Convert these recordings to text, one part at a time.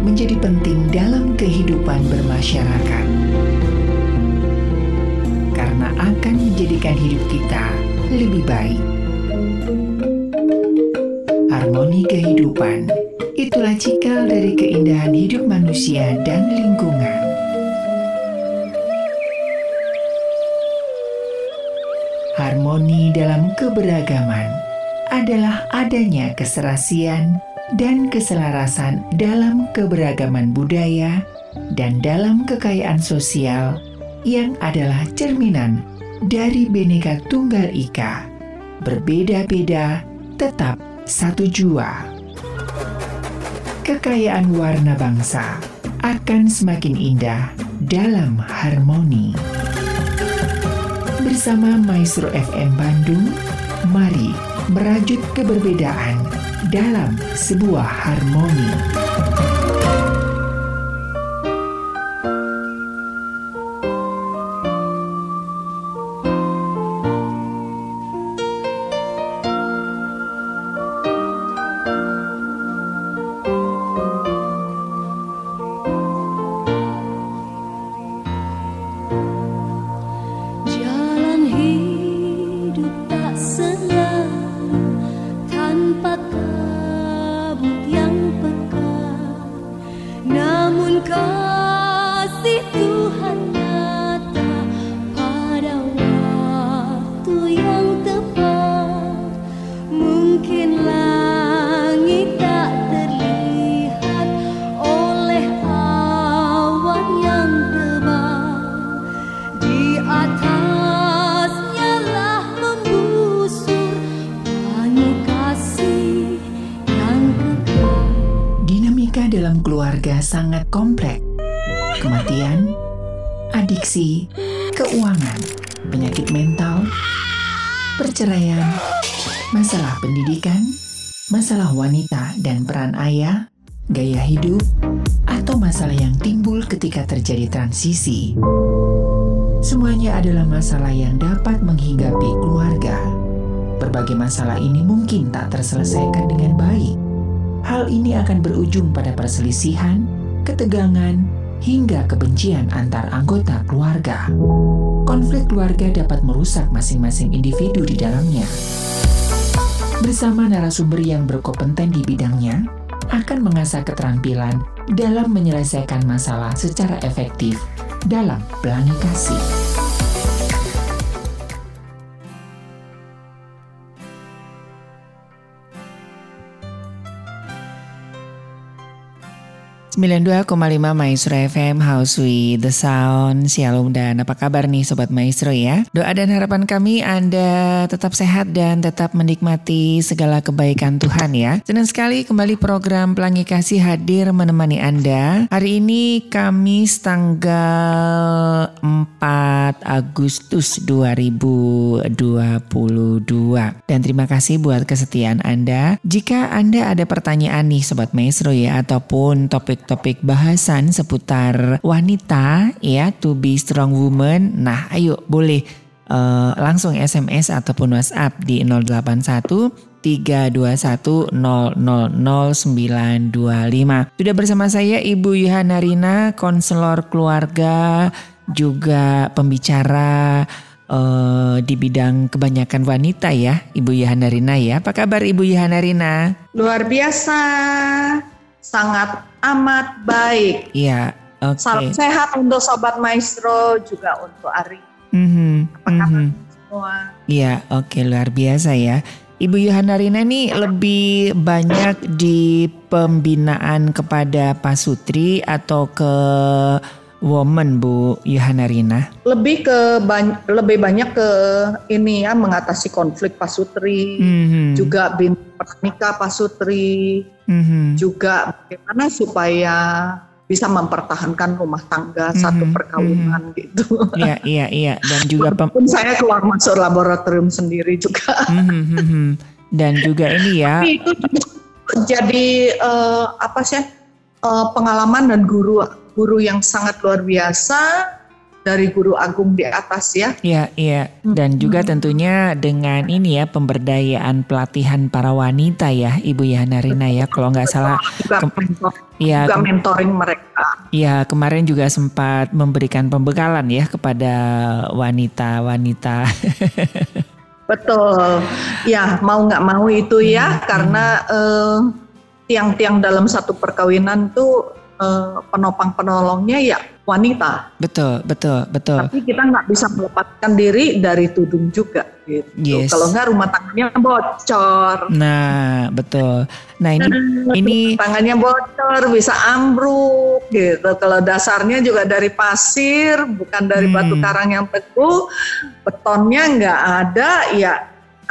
menjadi penting dalam kehidupan bermasyarakat. Karena akan menjadikan hidup kita lebih baik. Harmoni kehidupan itulah cikal dari keindahan hidup manusia dan lingkungan. Harmoni dalam keberagaman adalah adanya keserasian dan keselarasan dalam keberagaman budaya dan dalam kekayaan sosial yang adalah cerminan dari Bhinneka Tunggal Ika. Berbeda-beda, tetap satu jua. Kekayaan warna bangsa akan semakin indah dalam harmoni. Bersama Maestro FM Bandung, mari merajut keberbedaan dalam sebuah harmoni. Transisi. Semuanya adalah masalah yang dapat menghinggapi keluarga. Berbagai masalah ini mungkin tak terselesaikan dengan baik. Hal ini akan berujung pada perselisihan, ketegangan, hingga kebencian antar anggota keluarga. Konflik keluarga dapat merusak masing-masing individu di dalamnya. Bersama narasumber yang berkompeten di bidangnya, akan mengasah keterampilan dalam menyelesaikan masalah secara efektif dalam pelangi kasih. ...92,5 Maestro FM House with the Sound. Shalom dan apa kabar nih Sobat Maestro ya? Doa dan harapan kami Anda tetap sehat dan tetap menikmati segala kebaikan Tuhan ya. Senang sekali kembali program Pelangi Kasih hadir menemani Anda. Hari ini Kamis tanggal 4 Agustus 2022 Dan terima kasih buat kesetiaan Anda. Jika Anda ada pertanyaan nih Sobat Maestro ya Ataupun topik-topik bahasan seputar wanita ya To be strong woman Nah ayo boleh eh, langsung SMS ataupun WhatsApp di 081 321 Sudah bersama saya Ibu Yohana Rina, konselor keluarga, juga pembicara eh, di bidang kebanyakan wanita ya, Ibu Yohana Rina ya. Apa kabar Ibu Yohana Rina? Luar biasa, sangat amat baik. Iya, oke. Salam sehat untuk Sobat Maestro, juga untuk Ari. Mhm, Apa kabar mhm. semua? Iya, oke luar biasa ya. Ibu Yohana Rina ini lebih banyak di pembinaan kepada pasutri atau ke woman Bu Yohana Rina? Lebih ke lebih banyak ke ini ya mengatasi konflik pasutri, Mhm, juga bin pernikah pasutri, mhm, juga bagaimana supaya bisa mempertahankan rumah tangga satu Mhm, perkawinan gitu. Iya, iya, iya. Dan juga Walaupun saya keluar masuk laboratorium sendiri juga. Mhm, mhm. dan juga ini ya. Tapi itu jadi eh, apa sih eh, pengalaman dan guru guru yang sangat luar biasa dari guru agung di atas ya. Iya, iya. Dan juga tentunya dengan ini ya pemberdayaan pelatihan para wanita ya, Ibu Yana Rina ya. Kalau nggak salah, Juga, mentor, ya juga mentoring mereka. ya kemarin juga sempat memberikan pembekalan ya kepada wanita-wanita. Betul. Ya, mau nggak mau itu ya, karena eh, tiang-tiang dalam satu perkawinan tuh eh, penopang penolongnya ya wanita. betul, betul, betul. Tapi kita nggak bisa melepaskan diri dari tudung juga. Gitu. Yes. Kalau nggak rumah tangannya bocor. Nah, betul. Nah, ini ini tangannya bocor, bisa ambruk gitu. Kalau dasarnya juga dari pasir, bukan dari Hmm. batu karang yang teguh, betonnya nggak ada, ya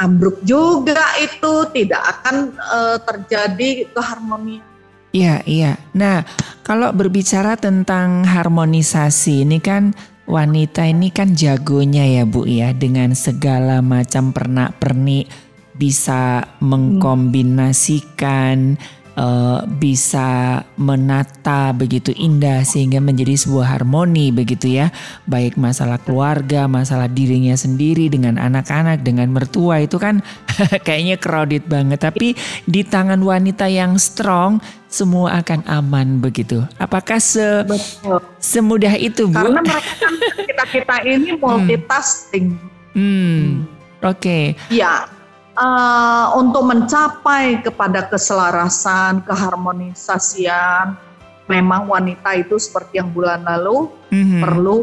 ambruk juga itu tidak akan eh, terjadi keharmonian. Iya, iya. Nah, kalau berbicara tentang harmonisasi ini kan wanita ini kan jagonya ya Bu ya dengan segala macam pernak-pernik bisa mengkombinasikan eh, bisa menata begitu indah sehingga menjadi sebuah harmoni begitu ya. Baik masalah keluarga, masalah dirinya sendiri dengan anak-anak, dengan mertua itu kan kayaknya crowded banget. Tapi di tangan wanita yang strong semua akan aman begitu. Apakah se Betul. semudah itu, Bu? Karena mereka kan kita kita ini multitasking. Hmm. Oke. Ya, eh, untuk mencapai kepada keselarasan, keharmonisasian, memang wanita itu seperti yang bulan lalu Mhm. perlu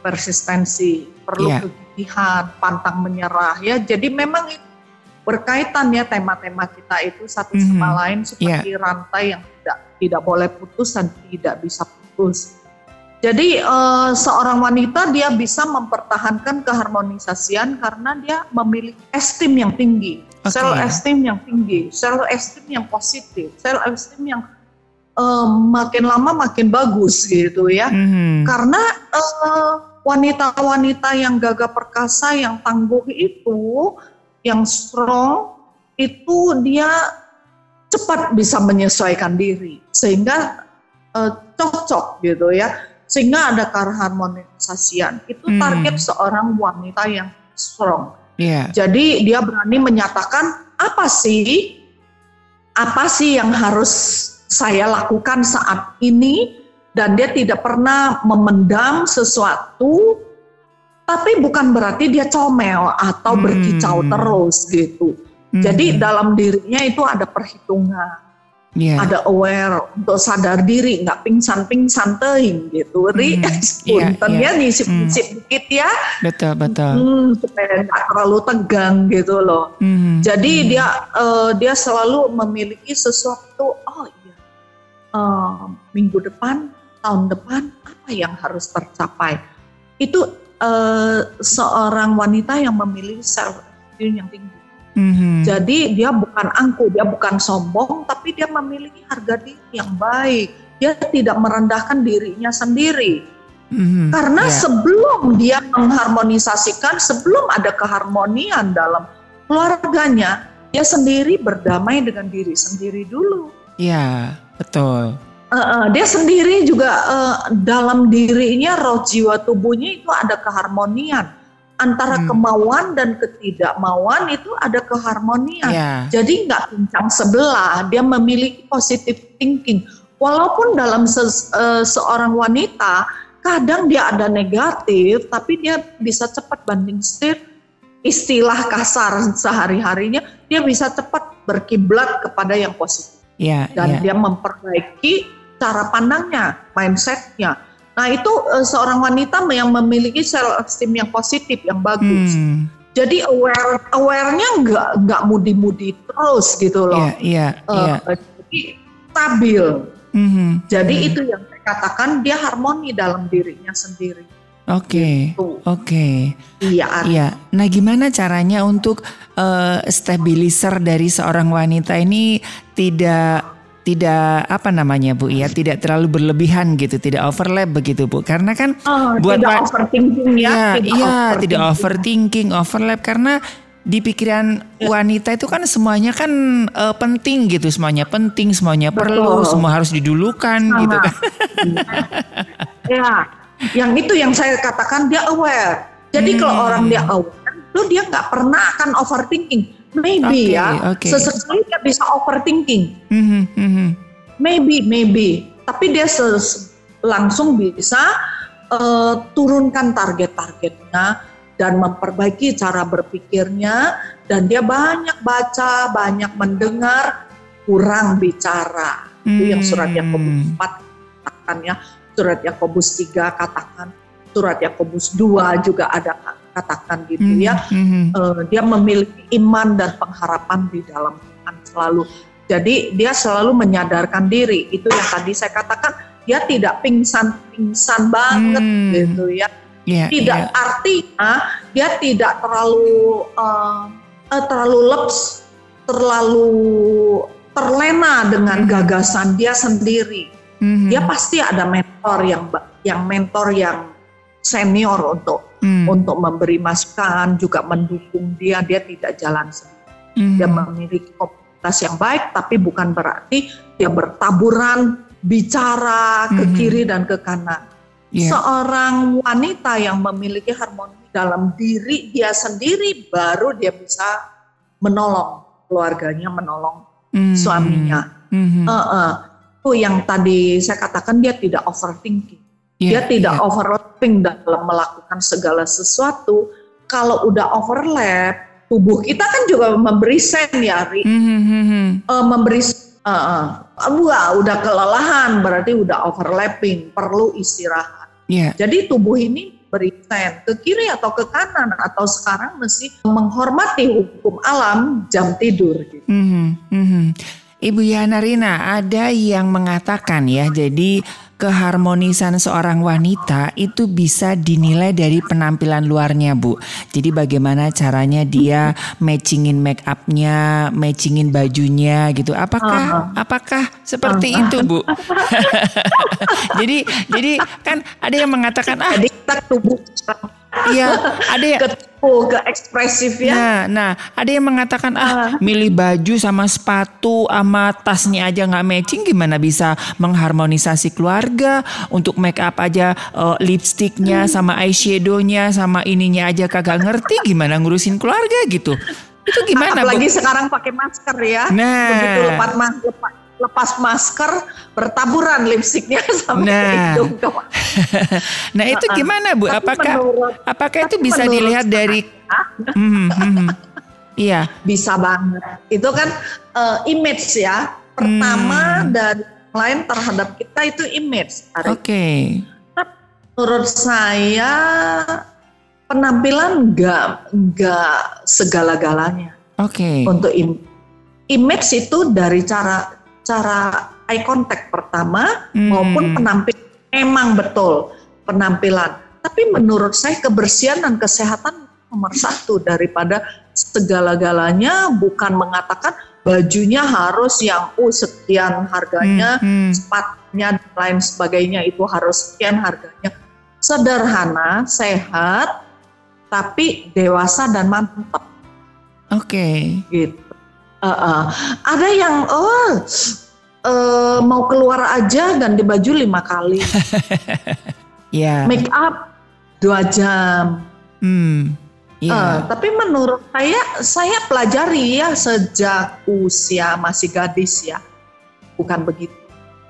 persistensi, perlu Iya. kegigihan, pantang menyerah ya. Jadi memang itu berkaitan ya tema-tema kita itu satu Mhm. sama lain seperti rantai yang tidak tidak boleh putus dan tidak bisa putus. Jadi eh, seorang wanita dia bisa mempertahankan keharmonisasian karena dia memiliki esteem yang tinggi, Oke. self esteem yang tinggi, self esteem yang positif, self esteem yang eh, makin lama makin bagus gitu ya. Mhm. Karena eh, wanita-wanita yang gagah perkasa, yang tangguh itu, yang strong, itu dia cepat bisa menyesuaikan diri, sehingga eh, cocok gitu ya, sehingga ada keharmonisasian. Itu Hmm. target seorang wanita yang strong. Iya. Jadi dia berani menyatakan apa sih, apa sih yang harus saya lakukan saat ini, dan dia tidak pernah memendam sesuatu, tapi bukan berarti dia comel atau Hmm. berkicau terus gitu. Mhm. Jadi dalam dirinya itu ada perhitungan, Iya. ada aware untuk sadar diri, nggak pingsan-pingsan teing gitu. Ri, punten Iya, iya. ya nisip-nisip dikit ya, Betul, betul. hmm, supaya nggak terlalu tegang gitu loh. Mhm. Jadi dia eh, dia selalu memiliki sesuatu. Oh iya, eh, minggu depan, tahun depan apa yang harus tercapai? Itu eh, seorang wanita yang memiliki self esteem yang tinggi. Mhm. Jadi dia bukan angku, dia bukan sombong, tapi dia memiliki harga diri yang baik. Dia tidak merendahkan dirinya sendiri. Mhm. Karena Iya. sebelum dia mengharmonisasikan, sebelum ada keharmonian dalam keluarganya, dia sendiri berdamai dengan diri sendiri dulu. Iya, betul. Eh, eh, dia sendiri juga eh, dalam dirinya, roh jiwa tubuhnya itu ada keharmonian antara Hmm. kemauan dan ketidakmauan itu ada keharmonian. Iya. Jadi nggak pincang sebelah, dia memiliki positive thinking. Walaupun dalam ses- eh, seorang wanita kadang dia ada negatif, tapi dia bisa cepat banding setir. Istilah kasar sehari-harinya, dia bisa cepat berkiblat kepada yang positif Iya, dan iya. dia memperbaiki cara pandangnya, mindsetnya. Nah itu eh, seorang wanita yang memiliki self esteem yang positif, yang bagus. Hmm. Jadi aware awarenya nggak nggak mudi-mudi terus gitu loh. Iya, iya, Eh, iya. Jadi stabil. Mhm. Jadi Mhm. itu yang saya katakan dia harmoni dalam dirinya sendiri. Oke. Tuh, Oke. iya. Iya. Nah, gimana caranya untuk eh, stabilizer dari seorang wanita ini tidak tidak apa namanya Bu ya, tidak terlalu berlebihan gitu, tidak overlap begitu Bu. Karena kan Oh, buat tidak overthinking ya. Iya, tidak iya, tidak overthinking. overthinking, overlap karena di pikiran Ya. wanita itu kan semuanya kan eh, penting gitu, semuanya penting, semuanya perlu, Betul. semua harus didulukan gitu kan. Ya, yang itu yang saya katakan dia aware. Jadi Hmm. kalau orang dia aware, tuh dia nggak pernah akan overthinking. Maybe Oke, ya, oke. sesekali dia bisa overthinking. Mhm, mhm. Maybe, maybe. Tapi dia langsung bisa eh, turunkan target-targetnya dan memperbaiki cara berpikirnya. Dan dia banyak baca, banyak mendengar, kurang bicara. Itu yang surat Yakobus Hmm. 4 katakan ya. Surat Yakobus 3 katakan. Surat Yakobus 2 juga ada katakan gitu Mhm, ya. Eh, dia memiliki iman dan pengharapan di dalam Tuhan selalu. Jadi dia selalu menyadarkan diri. Itu yang tadi saya katakan dia tidak pingsan-pingsan banget Hmm. gitu ya. Iya, Tidak iya. artinya dia tidak terlalu eh, eh, terlalu leps, terlalu terlena dengan Hmm. gagasan dia sendiri. Mhm. Dia pasti ada mentor yang yang mentor yang senior untuk Hmm. untuk memberi masukan juga mendukung dia dia tidak jalan sendiri Mhm. dia memiliki komunitas yang baik tapi bukan berarti dia bertaburan bicara ke Mhm. kiri dan ke kanan Iya. seorang wanita yang memiliki harmoni dalam diri dia sendiri baru dia bisa menolong keluarganya menolong Mhm. suaminya Mhm. Eh, eh. itu yang tadi saya katakan dia tidak overthinking Iya, dia tidak iya. overlapping dalam melakukan segala sesuatu. Kalau udah overlap, tubuh kita kan juga memberi sen ya, Ri. Mhm, mhm. Eh, memberi uh, wah, udah kelelahan berarti udah overlapping, perlu istirahat. Iya. Jadi tubuh ini beri sen ke kiri atau ke kanan atau sekarang mesti menghormati hukum alam jam tidur gitu. Mhm, mhm. Ibu Yana Rina, ada yang mengatakan ya, jadi keharmonisan seorang wanita itu bisa dinilai dari penampilan luarnya, Bu. Jadi bagaimana caranya dia matchingin make upnya, matchingin bajunya gitu. Apakah apakah seperti itu, Bu? jadi jadi kan ada yang mengatakan ah tubuh iya, ada yang ke tubuh, ke ekspresif ya. Nah, nah, ada yang mengatakan ah milih baju sama sepatu sama tasnya aja nggak matching gimana bisa mengharmonisasi keluarga untuk make up aja eh, lipstiknya sama eyeshadownya sama ininya aja kagak ngerti gimana ngurusin keluarga gitu. Itu gimana Bu? Apalagi sekarang pakai masker ya. Nah. Begitu lepas, ma- lepas, lepas masker bertaburan lipstiknya sampai Nah. ke hidung. Nah itu gimana Bu? Tapi Apakah menurut- apakah itu bisa dilihat dari? Mhm, mhm. Iya. Bisa banget. Itu kan eh, image ya. Pertama Hmm. dari lain terhadap kita itu image. Oke. Menurut saya penampilan enggak enggak segala-galanya. Oke. untuk im- image itu dari cara cara eye contact pertama Hmm. maupun penampilan memang betul penampilan tapi menurut saya kebersihan dan kesehatan nomor satu daripada segala-galanya bukan mengatakan bajunya harus yang oh sekian harganya Hmm, hmm. sepatunya dan lain sebagainya itu harus sekian harganya sederhana sehat tapi dewasa dan mantap Oke. gitu. Uh, uh. Ada yang oh eh, mau keluar aja ganti baju lima kali, Ya. make up dua jam. Hmm. Eh, Iya. tapi menurut saya saya pelajari ya sejak usia masih gadis ya, bukan begitu.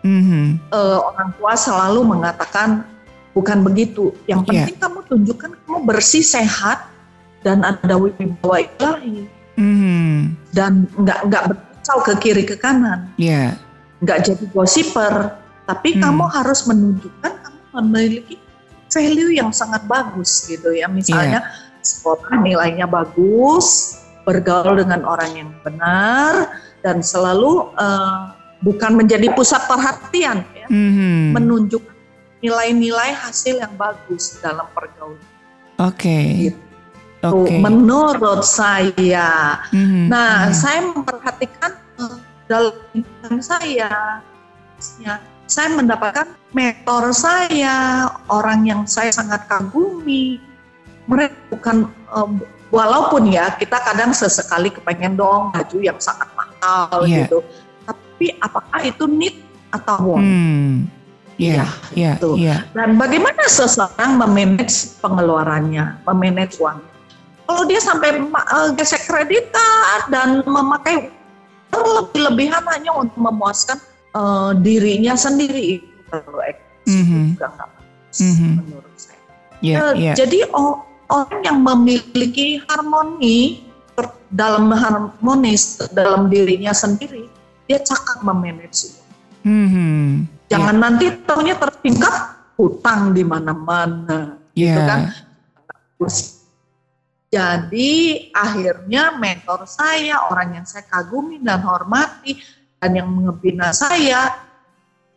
Mhm. Eh, orang tua selalu mengatakan bukan begitu. Yang Iya. penting kamu tunjukkan kamu bersih sehat dan ada wibawa ilahi Mhm. dan nggak nggak berkacau ke kiri ke kanan. Ya. nggak jadi gosiper, tapi Hmm. kamu harus menunjukkan kamu memiliki value yang sangat bagus gitu ya. Misalnya sekolah nilainya bagus, bergaul dengan orang yang benar dan selalu eh, bukan menjadi pusat perhatian, ya. Mhm. menunjukkan nilai-nilai hasil yang bagus dalam pergaulan. Oke. Gitu. Oke. Menurut saya, Mhm. Nah, Mhm. saya memperhatikan eh, dalam saya, ya, saya mendapatkan mentor saya, orang yang saya sangat kagumi. Mereka bukan, eh, walaupun ya kita kadang sesekali kepengen dong baju yang sangat mahal Iya. gitu. Tapi apakah itu need atau want? Hmm. Iya, iya, Tuh. iya. Dan bagaimana seseorang memanage pengeluarannya, memanage uang? Kalau dia sampai eh, gesek kredit card dan memakai lebih-lebihan hanya untuk memuaskan eh, dirinya sendiri itu Mhm. juga Mhm. menurut saya. Iya, Eh, iya. Jadi orang yang memiliki harmoni dalam harmonis dalam dirinya sendiri, dia cakap memanage. Mhm. Jangan nanti taunya tertingkat hutang di mana-mana, gitu Iya. kan? Jadi akhirnya mentor saya, orang yang saya kagumi dan hormati, dan yang membina saya,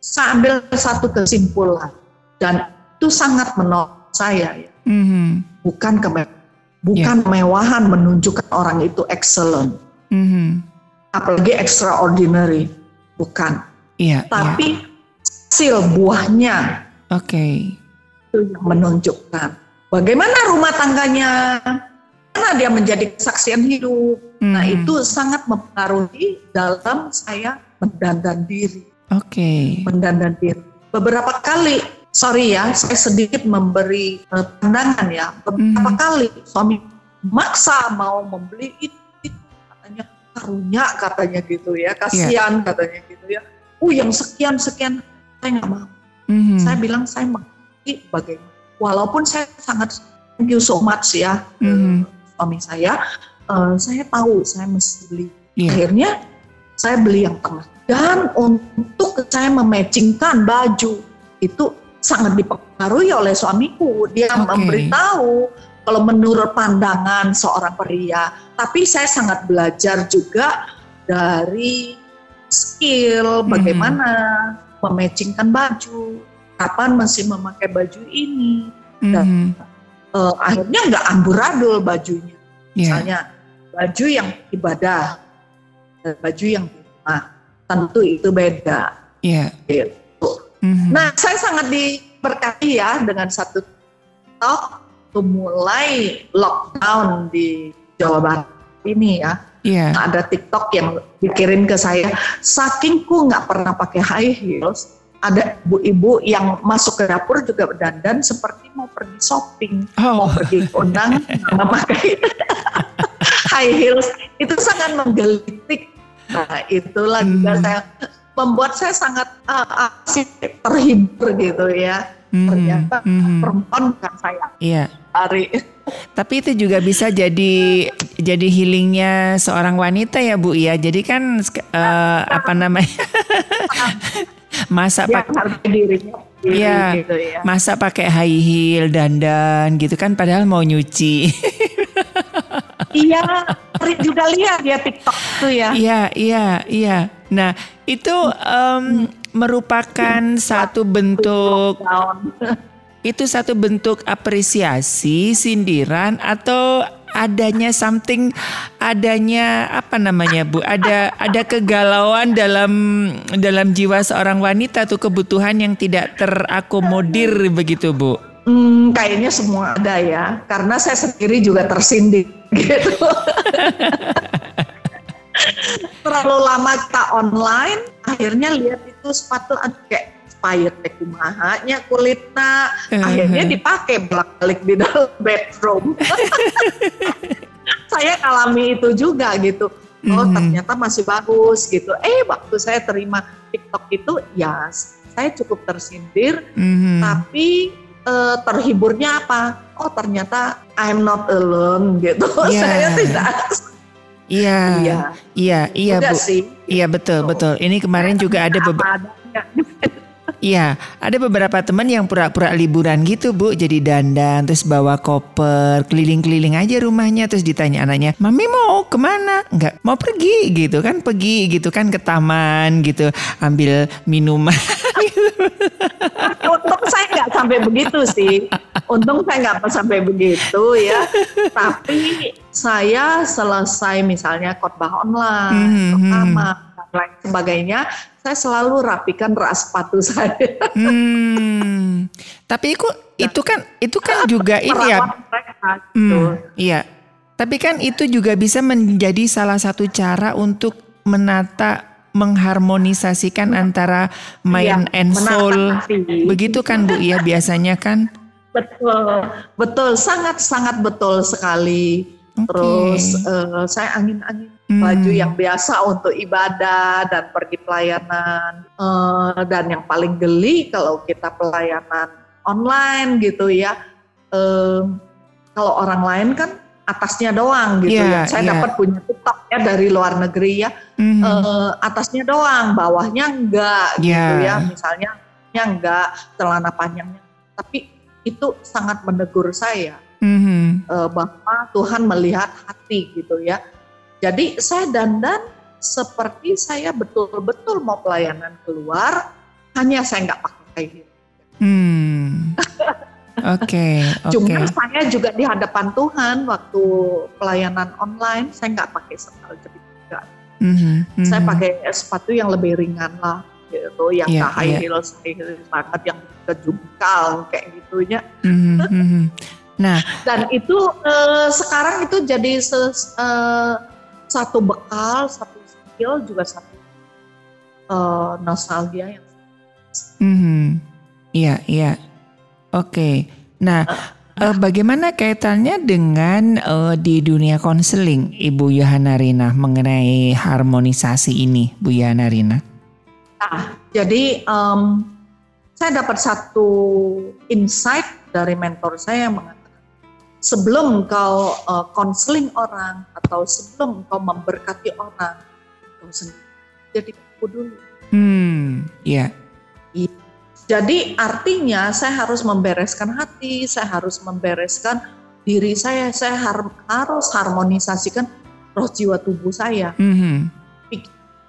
saya ambil satu kesimpulan. Dan itu sangat menolong saya. Ya. Mhm. Bukan keme bukan kemewahan menunjukkan orang itu excellent. Mhm. Apalagi extraordinary. Bukan. Iya, iya. Tapi hasil buahnya Oke. itu yang menunjukkan bagaimana rumah tangganya, karena dia menjadi kesaksian hidup. Nah Mhm. itu sangat mempengaruhi dalam saya mendandan diri, Oke. mendandan diri. Beberapa kali, sorry ya, saya sedikit memberi eh, pandangan ya. Beberapa Mhm. kali suami maksa mau membeli itu, itu katanya karunya katanya gitu ya, kasihan katanya gitu ya. Uh yang sekian sekian saya nggak mau. Mhm. Saya bilang saya mengerti bagaimana. Walaupun saya sangat thank you so much ya ke Mhm. Suami saya, eh, saya tahu saya mesti beli. Iya. Akhirnya saya beli yang tengah. Dan untuk saya mematchingkan baju itu sangat dipengaruhi oleh suamiku. Dia Oke. memberitahu kalau menurut pandangan seorang pria. Tapi saya sangat belajar juga dari skill Mhm. bagaimana mematchingkan baju, kapan mesti memakai baju ini. Mhm. Eh, akhirnya nggak amburadul bajunya. Iya. Misalnya baju yang ibadah, dan baju yang rumah, tentu itu beda. Iya. Gitu. Mhm. Nah, saya sangat diberkati ya dengan satu tuh mulai lockdown di Jawa Barat ini ya. Iya. Ada TikTok yang dikirim ke saya, sakingku nggak pernah pakai high heels, ada ibu-ibu yang masuk ke dapur juga dandan seperti mau pergi shopping, Oh. mau pergi undang memakai high heels itu sangat menggelitik. Nah, itulah juga Hmm. saya membuat saya sangat uh, asik, terhibur gitu ya. Mhm. Ternyata Mhm. perempuan bukan saya Iya. hari. Tapi itu juga bisa jadi jadi healingnya seorang wanita ya Bu ya. Jadi kan eh, apa namanya masa Dia pak harga dirinya Iya. gitu ya. masa pakai high heel dandan gitu kan padahal mau nyuci. Iya, juga lihat ya TikTok tuh ya. Iya iya iya. Nah itu em, merupakan satu bentuk itu satu bentuk apresiasi, sindiran atau adanya something adanya apa namanya Bu? Ada ada kegalauan dalam dalam jiwa seorang wanita tuh kebutuhan yang tidak terakomodir begitu Bu. Hmm, kayaknya semua ada ya, karena saya sendiri juga tersindir gitu. Terlalu lama kita online, akhirnya lihat itu sepatu kayak kayak kumahanya kulitnya, akhirnya dipakai bolak-balik di dalam bedroom. saya alami itu juga gitu. Oh Mhm. ternyata masih bagus gitu. Eh waktu saya terima TikTok itu ya saya cukup tersindir Mhm. tapi eh, terhiburnya apa? Oh ternyata I'm not alone gitu. Iya. Saya tidak. Iya, Iya. iya, iya Bu. sih. Iya betul, betul. Ini kemarin juga ada beberapa. Iya, ada beberapa teman yang pura-pura liburan gitu bu, jadi dandan, terus bawa koper, keliling-keliling aja rumahnya, terus ditanya anaknya, mami mau ke mana? Enggak, mau pergi gitu kan, pergi gitu kan ke taman gitu, ambil minuman. Untung saya nggak sampai begitu sih. Untung saya nggak sampai begitu ya. Tapi saya selesai misalnya khotbah online, Mhm. pertama dan lain sebagainya, saya selalu rapikan rak sepatu saya. hmm, tapi itu itu kan itu kan juga ini ya, gitu. Hmm, iya. Tapi kan itu juga bisa menjadi salah satu cara untuk menata mengharmonisasikan antara mind Iya, and soul. Begitu kan Bu ya biasanya kan? Betul, betul, sangat sangat betul sekali. Oke. Terus eh, saya angin-angin Hmm. baju yang biasa untuk ibadah dan pergi pelayanan Eh, dan yang paling geli kalau kita pelayanan online gitu ya. Eh, kalau orang lain kan atasnya doang gitu Iya, ya. Saya iya. dapat punya TikTok ya dari luar negeri ya. Mhm. Eh, atasnya doang, bawahnya enggak gitu Ya. ya. Misalnya nya enggak, celana panjangnya. Tapi itu sangat menegur saya Mhm. eh, bahwa Tuhan melihat hati gitu ya. Jadi saya dandan seperti saya betul-betul mau pelayanan keluar, hanya saya nggak pakai kayak gitu. Hmm. Oke, oke. Cuma saya juga di hadapan Tuhan waktu pelayanan online saya nggak pakai sandal jepit juga. Mhm, Saya mhm. pakai sepatu yang lebih ringan lah gitu, yang Iya, nggak high iya. heels, high heels banget yang kejungkal kayak gitunya. Mhm, mhm. Nah, Dan itu eh, sekarang itu jadi ses- eh, satu bekal, satu skill juga satu eh, nostalgia yang mhm. Iya, iya. Oke. Nah, eh, bagaimana kaitannya dengan eh, di dunia konseling, Ibu Yohana Rina mengenai harmonisasi ini, Bu Yohana Rina? Nah, jadi em, saya dapat satu insight dari mentor saya yang mengatakan sebelum kau eh, konseling orang atau sebelum kau memberkati orang, kau sendiri jadi aku dulu. Hmm, iya. Jadi artinya saya harus membereskan hati, saya harus membereskan diri saya, saya har- harus harmonisasikan roh jiwa tubuh saya, Mhm.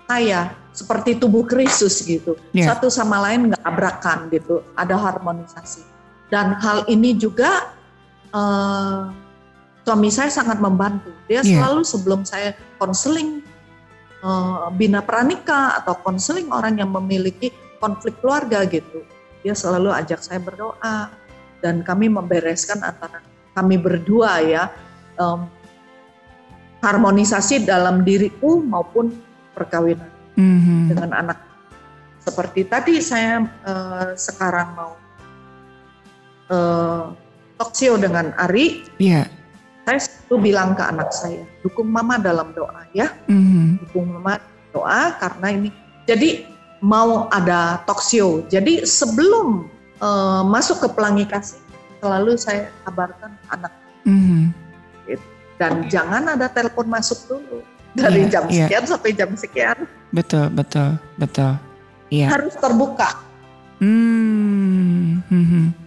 saya seperti tubuh Kristus gitu, Ya. satu sama lain nggak abrakan gitu, ada harmonisasi. Dan hal ini juga eh, suami saya sangat membantu. Dia Ya. selalu sebelum saya konseling eh, bina pranika atau konseling orang yang memiliki konflik keluarga gitu, dia selalu ajak saya berdoa dan kami membereskan antara kami berdua ya em, harmonisasi dalam diriku maupun perkawinan Mhm. dengan anak. Seperti tadi saya eh, sekarang mau eh, talk show dengan Ari, Iya. saya selalu bilang ke anak saya, dukung mama dalam doa ya, Mhm. dukung mama doa karena ini. Jadi mau ada talk show. Jadi sebelum eh, masuk ke pelangi kasih, selalu saya kabarkan ke anak Mhm. dan jangan ada telepon masuk dulu dari Iya, jam iya. sekian sampai jam sekian Betul, betul, betul. Iya. harus terbuka. Hmm. mhm.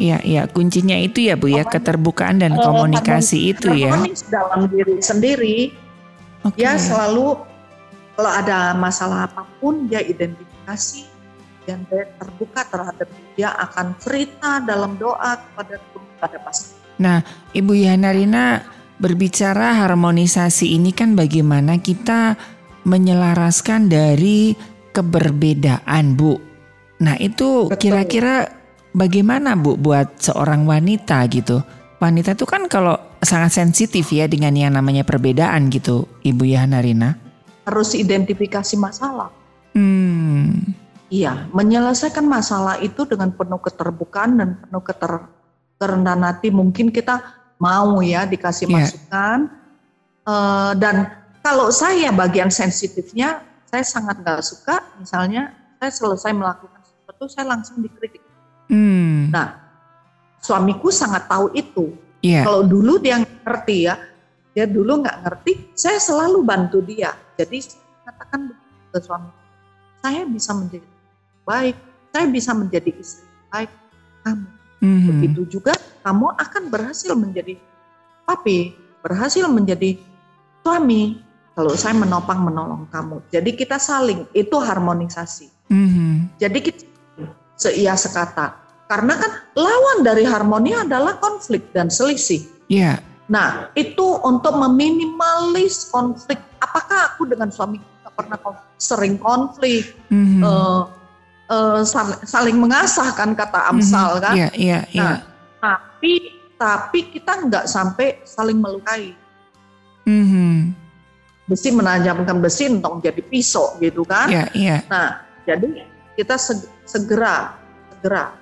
Iya, iya. Kuncinya itu ya, Bu ya, keterbukaan dan Eh, komunikasi itu ya. dalam diri sendiri Oke. dia selalu kalau ada masalah apa pun dia identifikasi dan dia terbuka terhadap dia akan cerita dalam doa kepada Tuhan pada pasti Ibu Yana Rina berbicara harmonisasi ini kan bagaimana kita menyelaraskan dari keberbedaan, Bu. Nah, itu kira-kira bagaimana, Bu, buat seorang wanita gitu? Wanita itu kan kalau sangat sensitif ya dengan yang namanya perbedaan gitu, Ibu Yana Rina. harus identifikasi masalah Hmm. iya menyelesaikan masalah itu dengan penuh keterbukaan dan penuh keter kerendahan hati mungkin kita mau ya dikasih Iya. masukan Eh, dan kalau saya bagian sensitifnya saya sangat nggak suka misalnya saya selesai melakukan sesuatu saya langsung dikritik Hmm. Nah, suamiku sangat tahu itu. Iya. Kalau dulu dia ngerti ya, dia dulu nggak ngerti, saya selalu bantu dia. Jadi katakan ke suami, saya bisa menjadi baik, saya bisa menjadi istri baik kamu. Mhm. Begitu juga kamu akan berhasil menjadi papi, berhasil menjadi suami. Kalau saya menopang menolong kamu, jadi kita saling itu harmonisasi. Mhm. Jadi kita seia sekata. Karena kan lawan dari harmoni adalah konflik dan selisih. Iya. Nah, itu untuk meminimalis konflik. Apakah aku dengan suami nggak pernah konflik? sering konflik, Mhm. eh, eh, sal- saling mengasah kan kata Amsal Mhm. kan. Iya, iya, iya. Nah, tapi tapi kita nggak sampai saling melukai. Mhm. besi menajamkan besi untuk jadi pisau gitu kan. Iya, iya. Nah, jadi kita seg- segera, segera,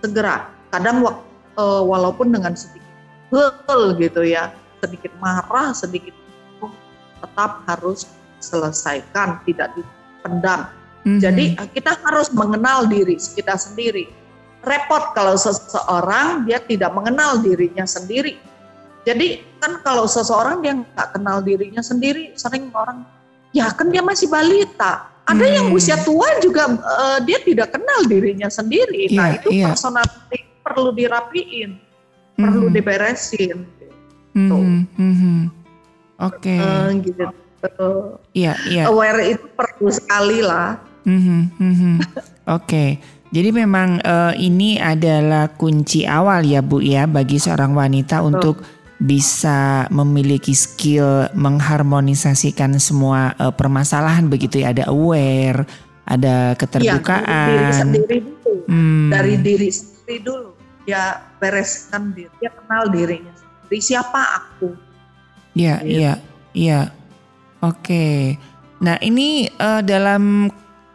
segera. Kadang eh, walaupun dengan sedikit hel gitu ya, sedikit marah, sedikit tetap harus selesaikan, tidak dipendam. Mhm. Jadi eh, kita harus mengenal diri kita sendiri. Repot kalau seseorang dia tidak mengenal dirinya sendiri. Jadi kan kalau seseorang dia nggak kenal dirinya sendiri, sering orang ya kan dia masih balita. Ada yang Hmm. usia tua juga eh, dia tidak kenal dirinya sendiri. Nah Iya, itu iya. personality perlu dirapiin, perlu Mhm. diberesin. Mhm, mhm. Oke. Eh, gitu. Eh, Iya, iya. aware itu perlu sekali lah. Mhm, mhm. Oke. Jadi memang eh, ini adalah kunci awal ya Bu ya bagi seorang wanita untuk bisa memiliki skill mengharmonisasikan semua eh, permasalahan begitu ya. Ada aware, ada Iya, dari diri keterbukaan. sendiri dulu. Hmm, Dari diri sendiri dulu. Ya bereskan diri, dia kenal dirinya sendiri. Siapa aku? Iya, Gitu. iya, iya. Oke. Nah, ini eh, dalam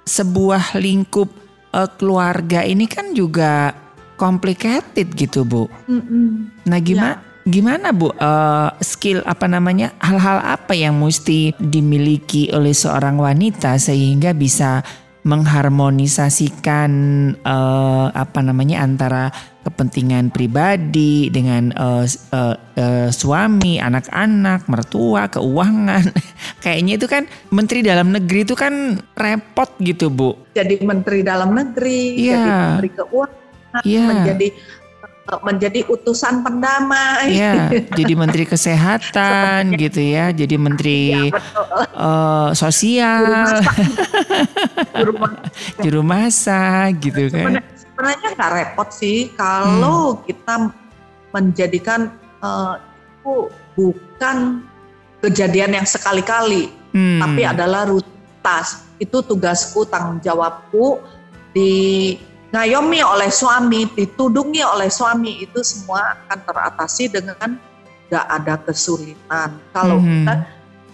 sebuah lingkup eh, keluarga ini kan juga complicated gitu, Bu. Mm-mm. Nah, gimana gimana Bu eh, skill apa namanya? Hal-hal apa yang mesti dimiliki oleh seorang wanita sehingga bisa mengharmonisasikan eh, apa namanya antara kepentingan pribadi dengan eh, s- eh, eh, suami, anak-anak, mertua, keuangan. Kayaknya itu kan menteri dalam negeri itu kan repot gitu, Bu. Jadi menteri dalam negeri, Iya. jadi menteri keuangan, Iya. menjadi menjadi utusan pendamai. Ya, jadi menteri kesehatan gitu ya, jadi menteri Betul. eh, sosial, Juru masak. gitu kan. Sebenarnya- Sebenarnya nggak repot sih kalau Hmm. kita menjadikan itu bukan kejadian yang sekali-kali, Hmm, tapi adalah rutinitas. Itu tugasku, tanggung jawabku di ngayomi oleh suami, ditudungi oleh suami itu semua akan teratasi dengan nggak ada kesulitan. Kalau Mhm. kita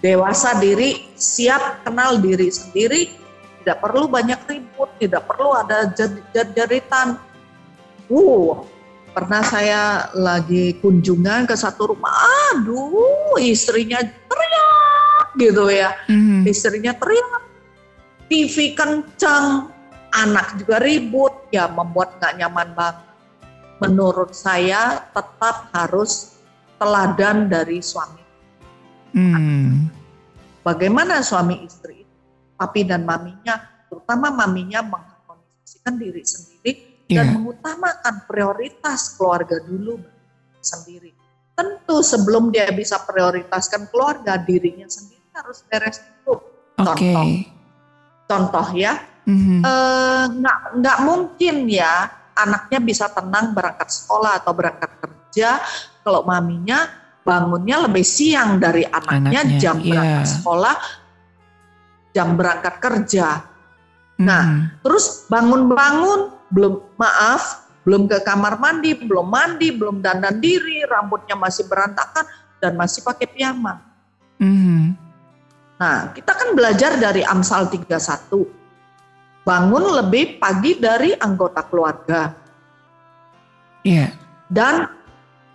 dewasa diri, siap kenal diri sendiri, tidak perlu banyak ribut, tidak perlu ada jer- jer- jeritan. Uh, pernah saya lagi kunjungan ke satu rumah, aduh istrinya teriak gitu ya mhm. istrinya teriak, TV kencang, anak juga ribut, ya membuat nggak nyaman banget. Menurut saya tetap harus teladan dari suami. Hmm, Bagaimana suami istri, papi dan maminya, terutama maminya mengharmonisasikan diri sendiri dan Iya. mengutamakan prioritas keluarga dulu sendiri. Tentu sebelum dia bisa prioritaskan keluarga, dirinya sendiri harus beres dulu. Oke. Contoh, contoh ya, Mhm. eh, nggak nggak mungkin ya anaknya bisa tenang berangkat sekolah atau berangkat kerja kalau maminya bangunnya lebih siang dari anaknya, Anaknya, jam iya. berangkat sekolah jam berangkat kerja nah, Mhm. terus bangun-bangun belum maaf belum ke kamar mandi belum mandi belum dandan diri rambutnya masih berantakan dan masih pakai piyama Mhm. Nah, kita kan belajar dari Amsal 31. Bangun lebih pagi dari anggota keluarga Iya. dan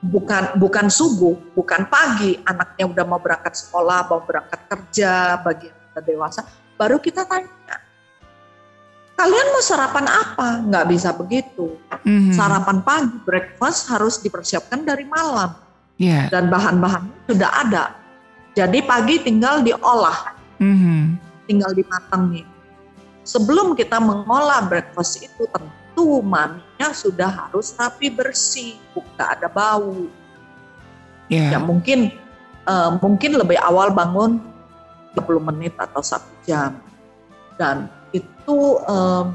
bukan bukan subuh, bukan pagi, anaknya udah mau berangkat sekolah, mau berangkat kerja, bagi yang udah dewasa, baru kita tanya. Kalian mau sarapan apa? Nggak bisa begitu. Mhm. Sarapan pagi, breakfast harus dipersiapkan dari malam Iya. dan bahan-bahannya sudah ada. Jadi pagi tinggal diolah. Mhm. tinggal dimatangi. Sebelum kita mengolah breakfast itu tentu maminya sudah harus rapi bersih, nggak ada bau. Ya Iya. mungkin eh, mungkin lebih awal bangun 30 menit atau satu jam. Dan itu em,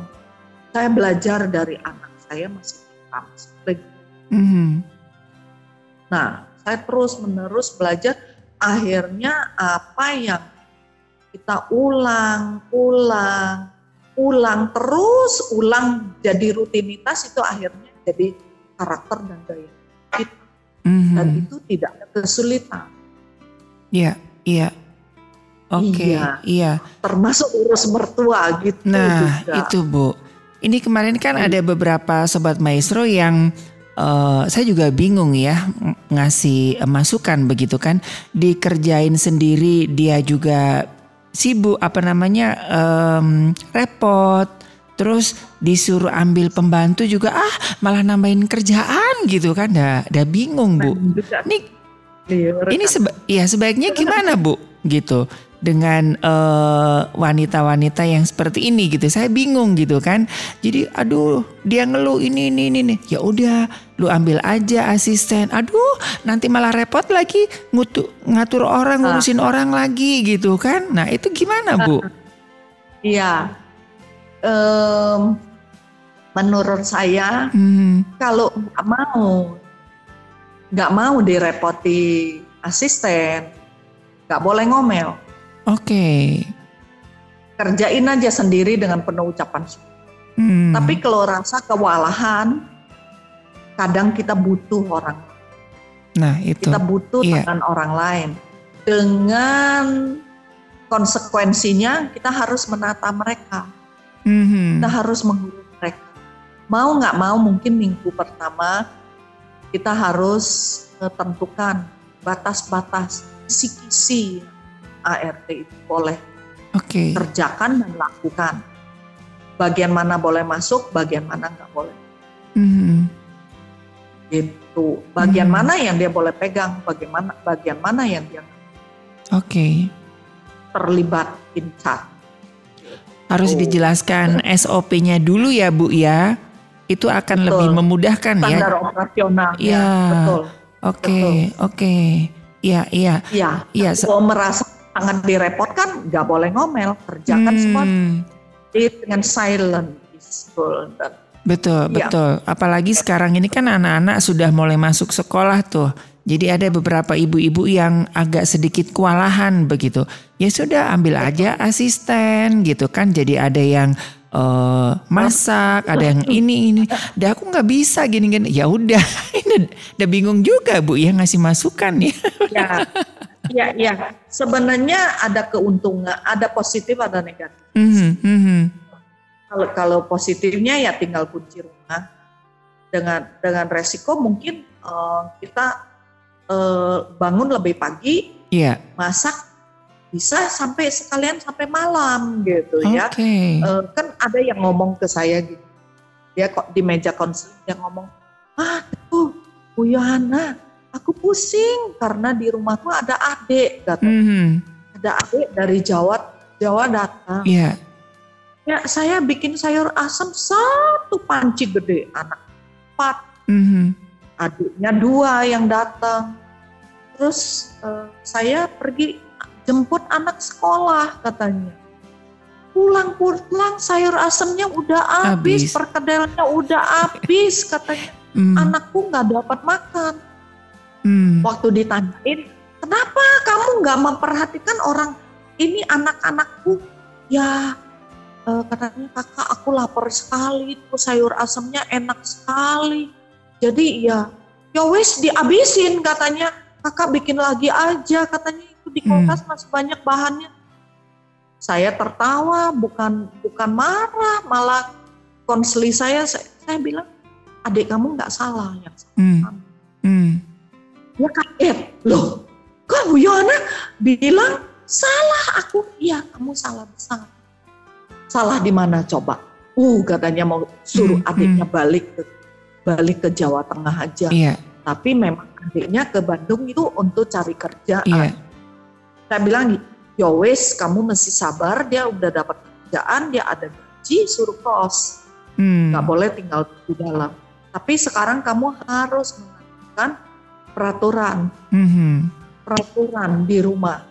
saya belajar dari anak saya masih TK, Mhm. Nah, saya terus menerus belajar. Akhirnya apa yang kita ulang, ulang, ulang terus, ulang jadi rutinitas itu akhirnya jadi karakter dan gaya kita. Dan Mhm. itu tidak ada kesulitan. Iya, iya. Oke, Iya. iya. termasuk urus mertua gitu Nah, juga. itu Bu. Ini kemarin kan ada beberapa sobat maestro yang eh, saya juga bingung ya ng- ngasih masukan begitu kan. Dikerjain sendiri dia juga sibuk apa namanya em, repot. Terus disuruh ambil pembantu juga ah malah nambahin kerjaan gitu kan. Dah, dah bingung Bu. Juga Ini clear. ini seba ya sebaiknya gimana Bu gitu dengan eh, wanita-wanita yang seperti ini gitu. Saya bingung gitu kan. Jadi aduh dia ngeluh ini ini ini nih. Ya udah lu ambil aja asisten. Aduh nanti malah repot lagi ngutu, ngatur orang ngurusin orang lagi gitu kan. Nah itu gimana Bu? Iya. Em, menurut saya Hmm, kalau nggak mau nggak mau direpoti asisten, nggak boleh ngomel. Oke. Kerjain aja sendiri dengan penuh ucapan syukur. Hmm, Tapi kalau rasa kewalahan, kadang kita butuh orang, nah itu. kita butuh Iya. tangan orang lain. Dengan konsekuensinya kita harus menata mereka. Mhm. kita harus mengurus mereka. Mau nggak mau mungkin minggu pertama kita harus eh, tentukan batas-batas kisi-kisi ART itu boleh Oke. kerjakan dan lakukan. Bagian mana boleh masuk, bagian mana nggak boleh. Mhm. Gitu. Bagian Hmm. mana yang dia boleh pegang, bagaimana bagian mana yang dia Oke. terlibat incat. Harus Oh. dijelaskan SOP-nya dulu ya Bu ya. Itu akan Betul. lebih memudahkan ya. Standar operasional. Iya. Ya, betul. Oke, oke. Iya, iya. Iya. Iya. se- Kalau merasa sangat direpotkan, nggak boleh ngomel, kerjakan semua Hmm, dengan silent, Betul, Iya. betul. Apalagi sekarang ini kan anak-anak sudah mulai masuk sekolah tuh. Jadi ada beberapa ibu-ibu yang agak sedikit kewalahan begitu. Ya sudah ambil aja asisten gitu kan. Jadi ada yang eh, masak, ada yang ini ini. Dah aku nggak bisa gini-gini. Ya udah, ini udah bingung juga bu ya ngasih masukan ya. ya, ya, ya. Sebenarnya ada keuntungan, ada positif, ada negatif. Mhm, mhm. Kalau kalau positifnya ya tinggal kunci rumah dengan dengan resiko mungkin eh, kita eh, bangun lebih pagi, Iya. masak bisa sampai sekalian sampai malam gitu Oke. ya. Eh, kan ada yang ngomong ke saya gitu. Dia kok di meja konseling dia ngomong, "Ah, tuh Bu Yohana, aku pusing karena di rumahku ada adik." Kata. Mhm. Ada adik dari Jawa Jawa datang. Iya. Ya, saya bikin sayur asam satu panci gede, anak empat, Mhm. adiknya dua yang datang. Terus eh, saya pergi jemput anak sekolah katanya. Pulang-pulang sayur asamnya udah habis, perkedelnya udah habis katanya. Mhm. Anakku nggak dapat makan. Mhm. Waktu ditanyain, kenapa kamu nggak memperhatikan orang ini anak-anakku? Ya eh, katanya kakak aku lapar sekali, tuh sayur asamnya enak sekali. Jadi ya, ya wes dihabisin katanya. Kakak bikin lagi aja katanya itu di Hmm. kulkas masih banyak bahannya. Saya tertawa, bukan bukan marah, malah konseli saya, saya, saya bilang adik kamu nggak salah yang salah Hmm. kamu." Mhm. Dia kaget, loh kok Bu Yona bilang salah aku? Iya kamu salah besar. Salah di mana coba? Uh katanya mau suruh Hmm, adiknya balik ke balik ke Jawa Tengah aja. Iya. Tapi memang adiknya ke Bandung itu untuk cari kerjaan. Iya. Saya bilang, ya wes kamu mesti sabar, dia udah dapat kerjaan, dia ada gaji, suruh kos. Nggak boleh tinggal di dalam. Tapi sekarang kamu harus mengajukan peraturan Mhm. peraturan di rumah.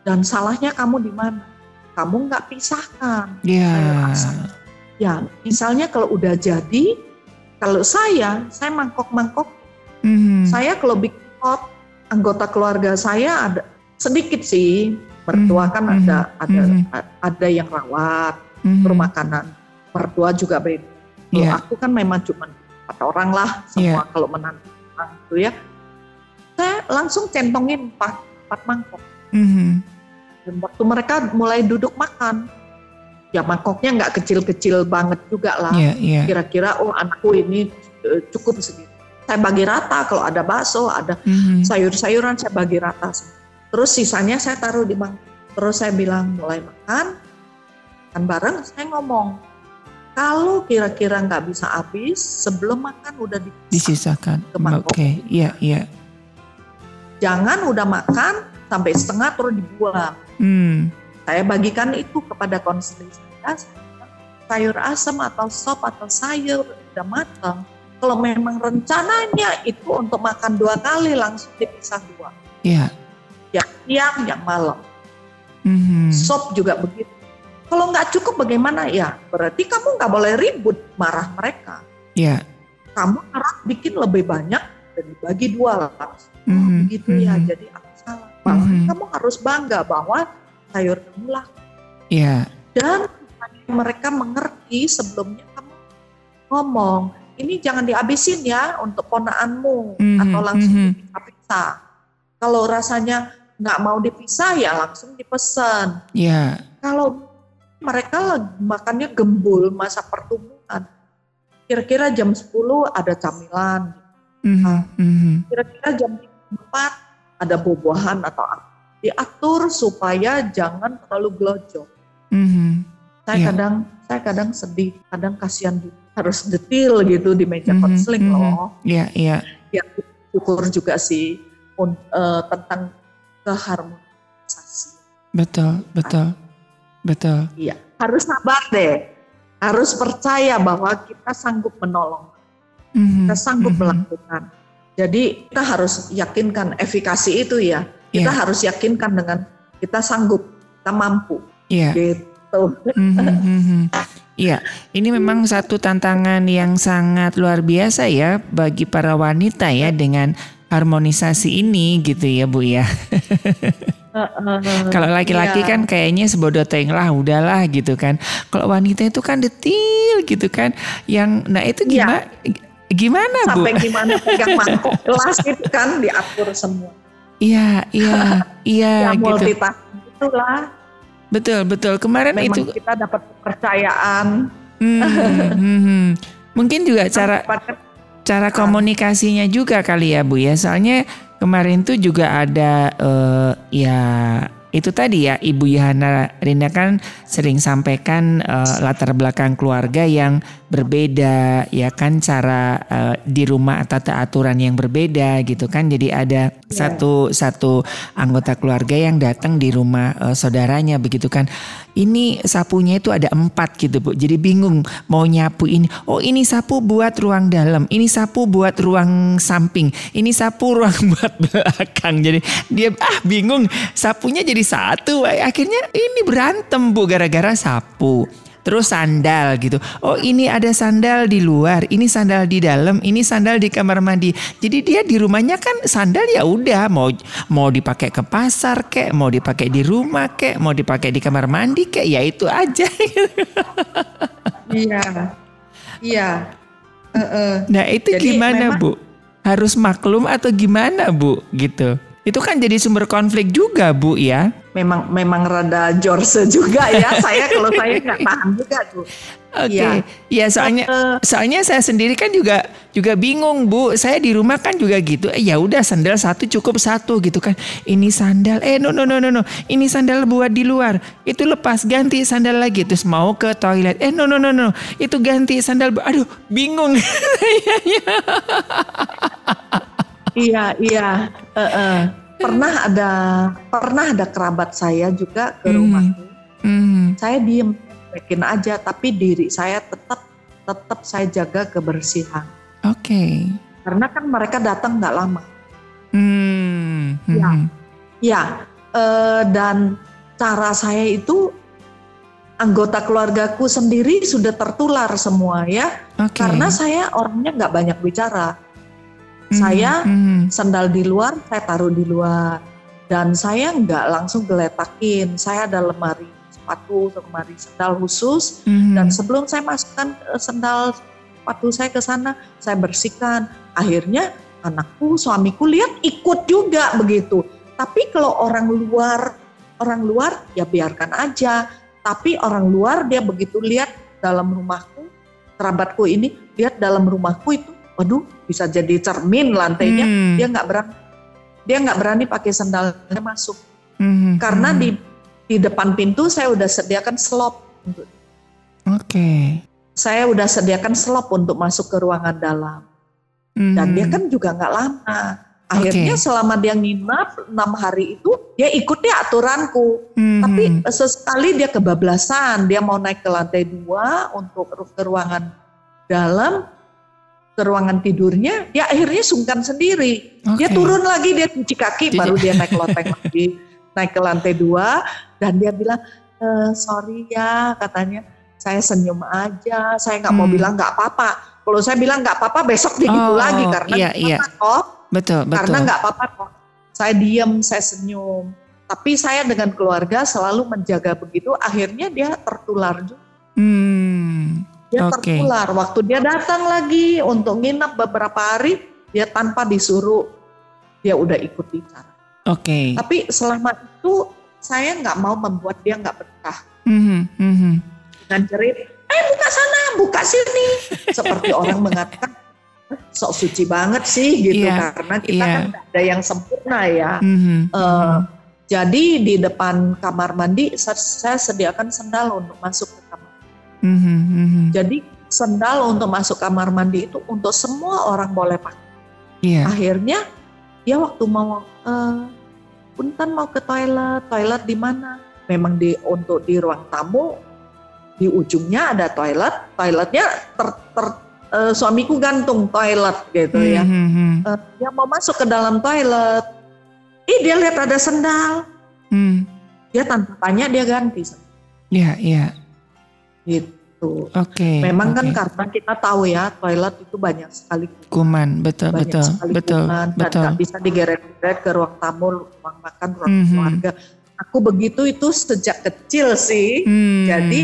Dan salahnya kamu di mana? Kamu nggak pisahkan. Iya. Asam. Ya, misalnya kalau udah jadi, kalau saya, saya mangkok-mangkok, Mhm. saya kalau bikin pot, anggota keluarga saya ada sedikit sih. Mertua Mhm, kan ada ada mhm. ada yang rawat, Mhm. rumah kanan. Mertua juga beda. Kalau Iya. aku kan memang cuma empat orang lah semua kalau menantu orang itu ya. Saya langsung centongin empat, empat mangkok. Mhm. Dan waktu mereka mulai duduk makan, ya mangkoknya nggak kecil-kecil banget juga lah. Iya, iya. Kira-kira oh anakku ini eh, cukup segitu. Saya bagi rata kalau ada bakso, ada Mhm. sayur-sayuran saya bagi rata. Terus sisanya saya taruh di mangkok. Terus saya bilang mulai makan, makan bareng. Saya ngomong kalau kira-kira nggak bisa habis sebelum makan udah dipisah. Disisakan. Oke, iya, iya. Jangan udah makan sampai setengah terus dibuang. Hmm. Saya bagikan itu kepada konseling saya. Sayur asam atau sop atau sayur udah matang. Kalau memang rencananya itu untuk makan dua kali langsung dipisah dua. Iya. Yang siang, yang malam. Mhm. Sop juga begitu. Kalau nggak cukup bagaimana ya? Berarti kamu nggak boleh ribut marah mereka. Iya. Kamu harus bikin lebih banyak dan dibagi dua lah. Mhm, begitu ya. mhm. Jadi aku salah. Mhm. kamu harus bangga bahwa sayur kamu lah Iya. dan mereka mengerti sebelumnya kamu ngomong ini jangan dihabisin ya untuk ponaanmu Mhm, atau langsung mhm. dipisah-pisah. Kalau rasanya nggak mau dipisah ya langsung dipesan. Iya. Kalau mereka makannya gembul masa pertumbuhan, kira-kira jam 10 ada camilan, Mhm, mhm. kira-kira jam 4 ada buah-buahan atau apa. Diatur supaya jangan terlalu gelojok. Mhm. Saya Iya. kadang saya kadang sedih, kadang kasihan harus detil gitu di meja Mhm, konseling mhm. loh. Iya, iya. Ya syukur juga sih un- eh, tentang keharmonisasi. Betul, betul. Betul. Iya, harus sabar deh. Harus percaya bahwa kita sanggup menolong, Mhm, kita sanggup mhm. melakukan. Jadi kita harus yakinkan efikasi itu ya. Kita Iya. harus yakinkan dengan kita sanggup, kita mampu. Iya. Gitu. Mhm, mhm. Iya, ini memang satu tantangan yang sangat luar biasa ya bagi para wanita ya dengan harmonisasi ini gitu ya Bu ya. Kalau laki-laki Iya. kan kayaknya sebodoh teng lah udahlah gitu kan. Kalau wanita itu kan detil gitu kan. Yang nah itu Iya. Gimana gimana Bu? sampai gimana pegang mangkok gelas itu kan diatur semua. Iya, iya, iya ya gitu. itulah. Betul, betul. Kemarin Memang itu kita dapat kepercayaan. Hmm, hmm, hmm. mungkin juga cara Dapat cara komunikasinya juga kali ya Bu ya. Soalnya kemarin tuh juga ada eh, ya itu tadi ya Ibu Yohana Rinda kan sering sampaikan eh, latar belakang keluarga yang berbeda ya kan cara eh, di rumah atau aturan yang berbeda gitu kan. Jadi ada satu satu anggota keluarga yang datang di rumah eh, saudaranya begitu kan. Ini sapunya itu ada empat gitu bu. Jadi bingung mau nyapu ini. Oh ini sapu buat ruang dalam. Ini sapu buat ruang samping. Ini sapu ruang buat belakang. Jadi dia ah bingung. Sapunya jadi satu. Akhirnya ini berantem bu gara-gara sapu. Terus sandal gitu. Oh ini ada sandal di luar, ini sandal di dalam, ini sandal di kamar mandi. Jadi dia di rumahnya kan sandal ya udah mau mau dipakai ke pasar kek, mau dipakai di rumah kek, mau dipakai di kamar mandi kek, ya itu aja. Iya. Iya. Nah itu Jadi gimana memang- bu? Harus maklum atau gimana bu? Gitu. Itu kan jadi sumber konflik juga bu ya. Memang memang rada jorse juga ya. saya kalau saya nggak tahan juga tuh. Oke, Iya. ya soalnya Eh, soalnya saya sendiri kan juga juga bingung bu. Saya di rumah kan juga gitu. Eh, ya udah sandal satu cukup satu gitu kan. Ini sandal, eh no no no no no. Ini sandal buat di luar. Itu lepas ganti sandal lagi. Terus mau ke toilet. Eh no no no no. Itu ganti sandal. bu- Aduh bingung. Iya iya. Eh, eh. Pernah ada pernah ada kerabat saya juga ke Hmm. rumahku. Hmm, Saya diem, bikin aja. Tapi diri saya tetap tetap saya jaga kebersihan. Oke. Karena kan mereka datang nggak lama. Hmm, Ya. Ya, eh, dan cara saya itu anggota keluargaku sendiri sudah tertular semua ya, Oke. karena saya orangnya nggak banyak bicara. Hmm, saya hmm, sandal di luar, saya taruh di luar, dan saya nggak langsung geletakin. Saya ada lemari sepatu, lemari sandal khusus, hmm. dan sebelum saya masukkan eh, sandal sepatu saya ke sana, saya bersihkan. Akhirnya anakku, suamiku lihat ikut juga begitu. Tapi kalau orang luar orang luar ya biarkan aja. Tapi orang luar dia begitu lihat dalam rumahku, kerabatku ini lihat dalam rumahku itu, waduh bisa jadi cermin lantainya, Hmm. dia nggak berani, dia nggak berani pakai sandalnya masuk Mhm, karena mhm. di di depan pintu saya udah sediakan slop untuk Oke. saya udah sediakan slop untuk masuk ke ruangan dalam dan Mhm. dia kan juga nggak lama akhirnya Oke. selama dia nginap enam hari itu dia ikuti aturanku Mhm. tapi sesekali dia kebablasan dia mau naik ke lantai dua untuk ke ruangan dalam ke ruangan tidurnya dia akhirnya sungkan sendiri dia Oke. turun lagi dia cuci kaki Cuci- baru dia naik loteng lagi naik ke lantai dua dan dia bilang "Eh, sorry ya katanya saya senyum aja saya nggak mau Hmm. bilang nggak apa-apa kalau saya bilang nggak apa-apa besok dia gitu Oh, lagi karena iya, nggak iya. apa-apa kok Betul, betul. karena nggak apa-apa kok saya diem saya senyum tapi saya dengan keluarga selalu menjaga begitu akhirnya dia tertular juga Hmm. Dia Oke. tertular waktu dia datang lagi untuk nginap beberapa hari dia tanpa disuruh dia udah ikut bicara Oke. tapi selama itu saya nggak mau membuat dia nggak betah Mhm, mhm. dengan jerit eh buka sana buka sini seperti orang mengatakan "Eh, sok suci banget sih gitu Iya, karena kita iya. kan ada yang sempurna ya Mhm, Eh, jadi di depan kamar mandi sa- saya sediakan sendal untuk masuk ke mhm, mhm. Jadi sendal untuk masuk kamar mandi itu untuk semua orang boleh pakai. Iya. Akhirnya dia waktu mau eh punten mau ke toilet, toilet di mana? Memang di untuk di ruang tamu di ujungnya ada toilet, toiletnya ter, ter- eh, suamiku gantung toilet gitu ya. Mhm, mhm. Eh, dia mau masuk ke dalam toilet, ih dia lihat ada sendal, Hmm. dia tanpa tanya dia ganti Iya, iya. Gitu. Oke. Memang kan oke. karena kita tahu ya toilet itu banyak sekali kuman, betul, banyak betul, sekali betul, kuman dan betul. nggak bisa digeret-geret ke ruang tamu, ruang makan, ruang Mhm. keluarga. Aku begitu itu sejak kecil sih, Hmm. Jadi,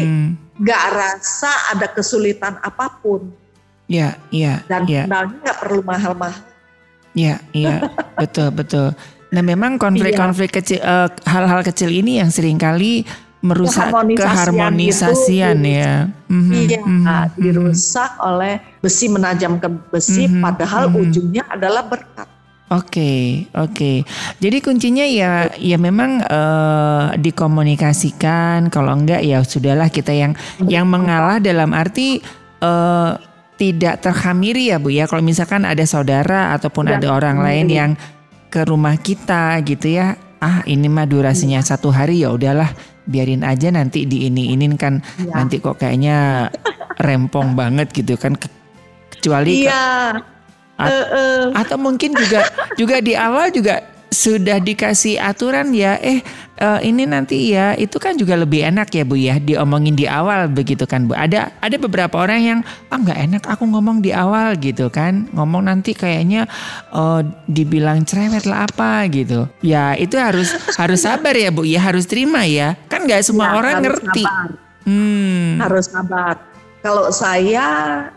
nggak rasa ada kesulitan apa pun ya, ya, dan ya, sendalnya nggak perlu mahal-mahal. ya, ya, betul, betul. Nah, memang Iya. konflik-konflik kecil, eh, hal-hal kecil ini yang sering kali merusak Keharmonisasian ya. Mhm, Iya, mhm, mhm. dirusak oleh besi menajam ke besi, Mhm, padahal mhm. ujungnya adalah berkat. Oke, oke. Jadi kuncinya ya, ya memang eh, dikomunikasikan. Kalau enggak ya sudahlah kita yang yang mengalah dalam arti eh, tidak terhamiri ya bu ya. Kalau misalkan ada saudara ataupun Tidak ada orang lain yang ke rumah kita gitu ya. Ah ini mah durasinya Iya. satu hari ya udahlah biarin aja nanti di ini ini kan Iya. nanti kok kayaknya rempong banget gitu kan. Ke- Kecuali ke- Iya. At- Eh, eh. atau mungkin juga juga di awal juga sudah dikasih aturan ya eh eh, ini nanti ya itu kan juga lebih enak ya Bu ya diomongin di awal begitu kan Bu ada ada beberapa orang yang ah nggak enak aku ngomong di awal gitu kan ngomong nanti kayaknya eh, dibilang cerewet lah apa gitu ya itu harus harus sabar ya Bu ya harus terima ya kan nggak semua Ya, orang harus ngerti sabar. hmm harus sabar. Kalau saya,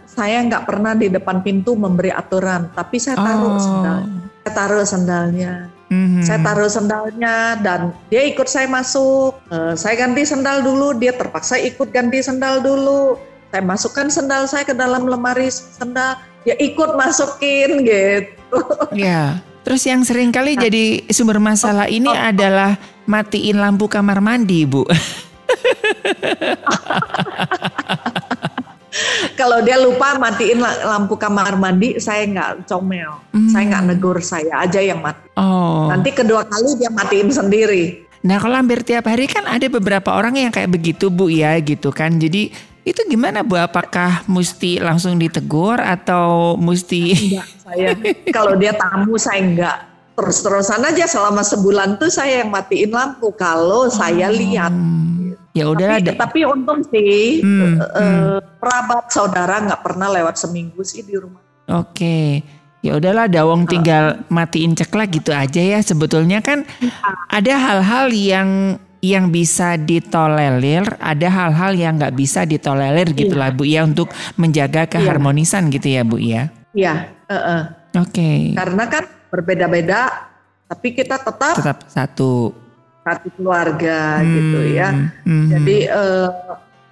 saya nggak pernah di depan pintu memberi aturan, tapi saya taruh Oh. sendal. Saya taruh sendalnya. Mhm. Saya taruh sendalnya dan dia ikut saya masuk. Eh, saya ganti sendal dulu, dia terpaksa ikut ganti sendal dulu. Saya masukkan sendal saya ke dalam lemari sendal, dia ikut masukin gitu. Ya, terus yang sering kali Nah. jadi sumber masalah ini adalah matiin lampu kamar mandi, Bu. Kalau dia lupa matiin la- lampu kamar mandi, saya nggak comel. Hmm. Saya nggak negur, saya aja yang mati. Oh. Nanti kedua kali dia matiin sendiri. Nah, kalau hampir tiap hari kan ada beberapa orang yang kayak begitu, Bu, ya, gitu kan. Jadi itu gimana, Bu? Apakah mesti langsung ditegur atau mesti Enggak, saya kalau dia tamu saya enggak terus-terusan aja selama sebulan tuh saya yang matiin lampu kalau saya lihat. Hmm. Ya udahlah, Tapi, da- tapi untung sih Hmm, eh, kerabat saudara nggak pernah lewat seminggu sih di rumah. Oke. Ya udahlah Dawong tinggal matiin ceklek gitu aja ya. Sebetulnya kan ada hal-hal yang yang bisa ditolerir, ada hal-hal yang nggak bisa ditolerir gitu lah Bu ya untuk menjaga keharmonisan gitu ya Bu ya. Iya, eh, eh. Oke. karena kan berbeda-beda, tapi kita tetap Tetap satu. Satu keluarga gitu ya. hmm, Jadi eh,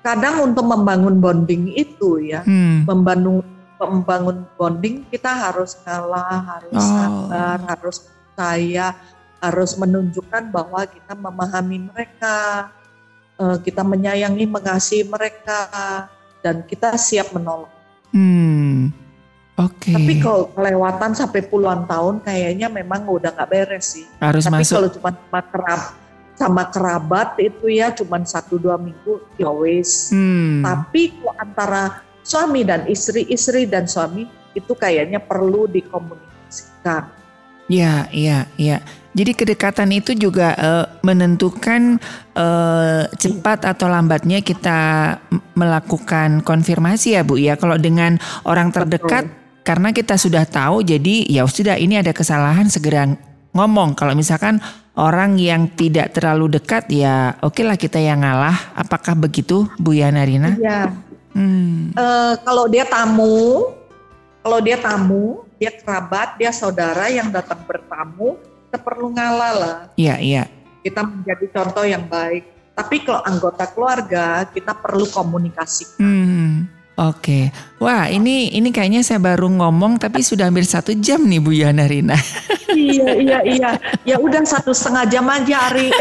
kadang untuk membangun bonding itu ya, hmm. membangun membangun bonding kita harus ngalah, harus Oh. sabar, harus percaya, harus menunjukkan bahwa kita memahami mereka, eh, kita menyayangi, mengasihi mereka, dan kita siap menolong. Hmm. Oke. Tapi kalau kelewatan sampai puluhan tahun, kayaknya memang udah nggak beres sih. harus Tapi masuk. kalau cuma sama kerab sama kerabat itu ya cuma satu dua minggu ya wes. Hmm. Tapi kalau antara suami dan istri, istri dan suami itu kayaknya perlu dikomunikasikan. Ya, iya, iya. Jadi kedekatan itu juga eh, menentukan eh, cepat atau lambatnya kita melakukan konfirmasi ya Bu ya. Kalau dengan orang terdekat karena kita sudah tahu jadi ya sudah ini ada kesalahan segera ngomong. Kalau misalkan orang yang tidak terlalu dekat ya oke lah kita yang ngalah. Apakah begitu Bu Yana Rina? Iya. Hmm. Eh, kalau dia tamu, kalau dia tamu, dia kerabat, dia saudara yang datang bertamu, kita perlu ngalah lah. Iya, iya. Kita menjadi contoh yang baik. Tapi kalau anggota keluarga, kita perlu komunikasi. Hmm. Oke, wah ini ini kayaknya saya baru ngomong tapi sudah hampir satu jam nih Bu Yana Rina. iya, iya, iya. Ya udah satu setengah jam aja, Ari.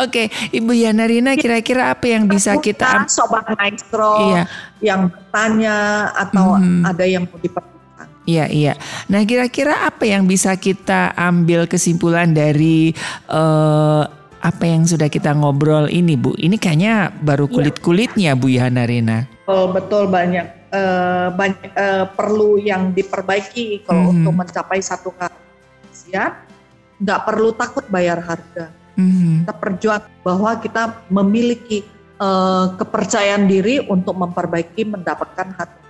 Oke, Ibu Yana Rina kira-kira apa yang bisa kita? Kita, sobat maestro Iya, yang bertanya atau Mhm. ada yang mau diperlukan. iya, iya. Nah, kira-kira apa yang bisa kita ambil kesimpulan dari eh, apa yang sudah kita ngobrol ini, Bu? Ini kayaknya baru kulit-kulitnya Bu Yana Rina. Betul, betul banyak eh, banyak eh, perlu yang diperbaiki kalau Mhm. untuk mencapai satu kehasiat. Nggak perlu takut bayar harga. Mhm, Kita perjuang bahwa kita memiliki eh, kepercayaan diri untuk memperbaiki mendapatkan hati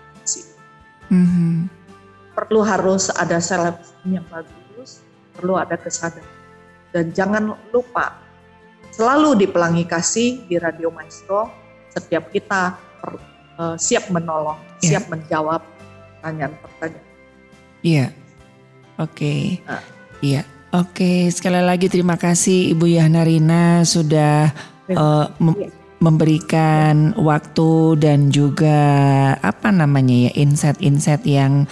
mhm. perlu harus ada seleksi yang bagus, perlu ada kesadaran. Dan jangan lupa, selalu di Pelangi Kasih di Radio Maestro, setiap kita per- eh, siap menolong, Ya. siap menjawab pertanyaan-pertanyaan. Iya. Oke. Nah. Iya. Oke, sekali lagi terima kasih Ibu Yana Rina sudah eh, mem- Iya. memberikan waktu dan juga apa namanya ya insight-insight yang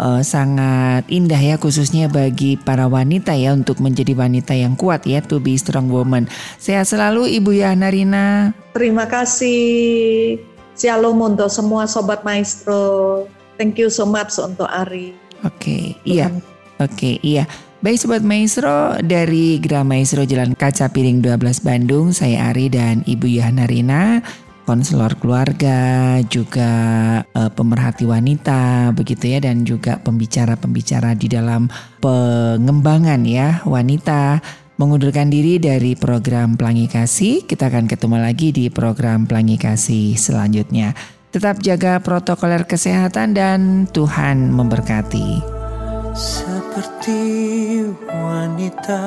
eh, sangat indah ya khususnya bagi para wanita ya untuk menjadi wanita yang kuat ya to be strong woman. Sehat selalu Ibu Yana Rina. Terima kasih. Shalom untuk semua Sobat Maestro. Thank you so much untuk Ari. Oke, iya. Oke, iya. Baik Sobat Maestro, dari Gra Maestro Jalan Kaca Piring 12 Bandung, saya Ari dan Ibu Yana Rina, konselor keluarga, juga eh, pemerhati wanita, begitu ya, dan juga pembicara-pembicara di dalam pengembangan ya wanita mengundurkan diri dari program Pelangi Kasih. Kita akan ketemu lagi di program Pelangi Kasih selanjutnya. Tetap jaga protokoler kesehatan dan Tuhan memberkati. Seperti wanita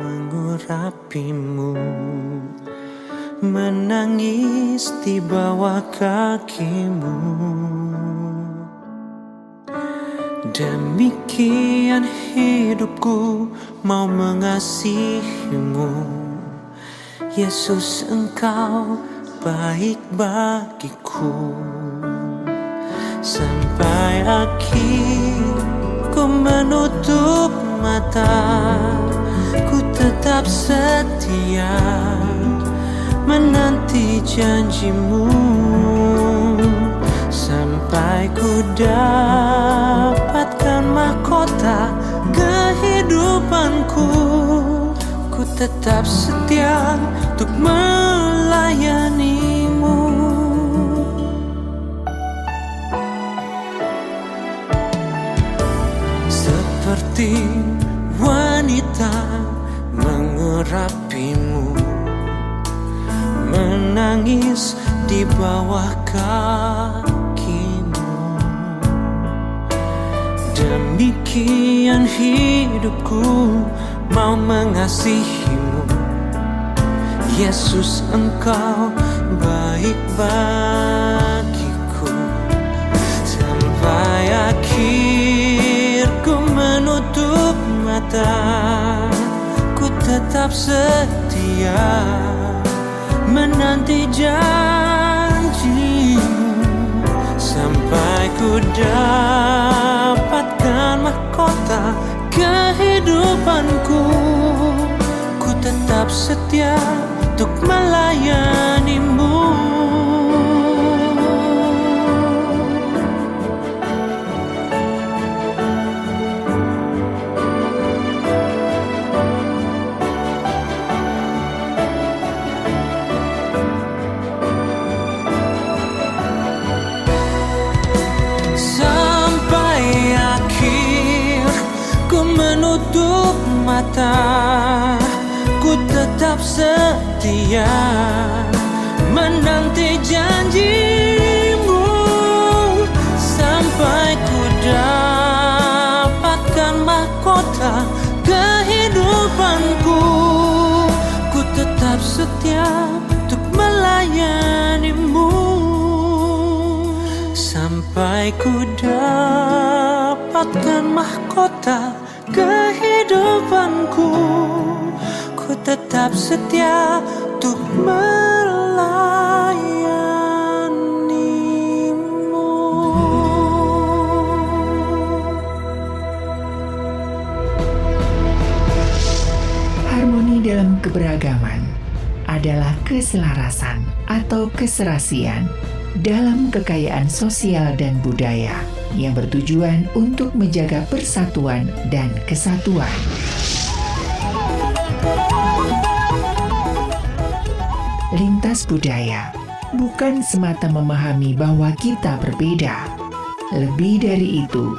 mengurapimu Menangis di bawah kakimu. Demikian hidupku mau mengasihimu. Yesus engkau baik bagiku. Sampai akhir ku menutup mata Ku tetap setia menanti janjimu. Sampai ku dapatkan mahkota kehidupanku. Ku tetap setia untuk melayanimu. Seperti wanita mengurapimu Menangis di bawah kakimu. Demikian hidupku mau mengasihimu. Yesus engkau baik bagiku. Sampai akhir ku menutup mata Ku tetap setia menanti janjimu. Sampai ku dapatkan mahkota kehidupanku. Ku tetap setia untuk melayanimu ku tetap setia menanti janjimu sampai ku dapatkan mahkota kehidupanku. Ku tetap setia untuk melayanimu sampai ku dapatkan mahkota ku tetap setia untuk melayanimu Harmoni dalam keberagaman adalah keselarasan atau keserasian dalam kekayaan sosial dan budaya yang bertujuan untuk menjaga persatuan dan kesatuan. Lintas budaya bukan semata memahami bahwa kita berbeda. Lebih dari itu,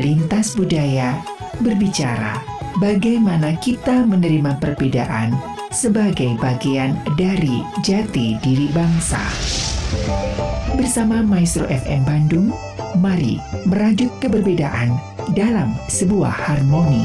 lintas budaya berbicara bagaimana kita menerima perbedaan sebagai bagian dari jati diri bangsa. Bersama Maestro FM Bandung, mari merajut keberbedaan dalam sebuah harmoni.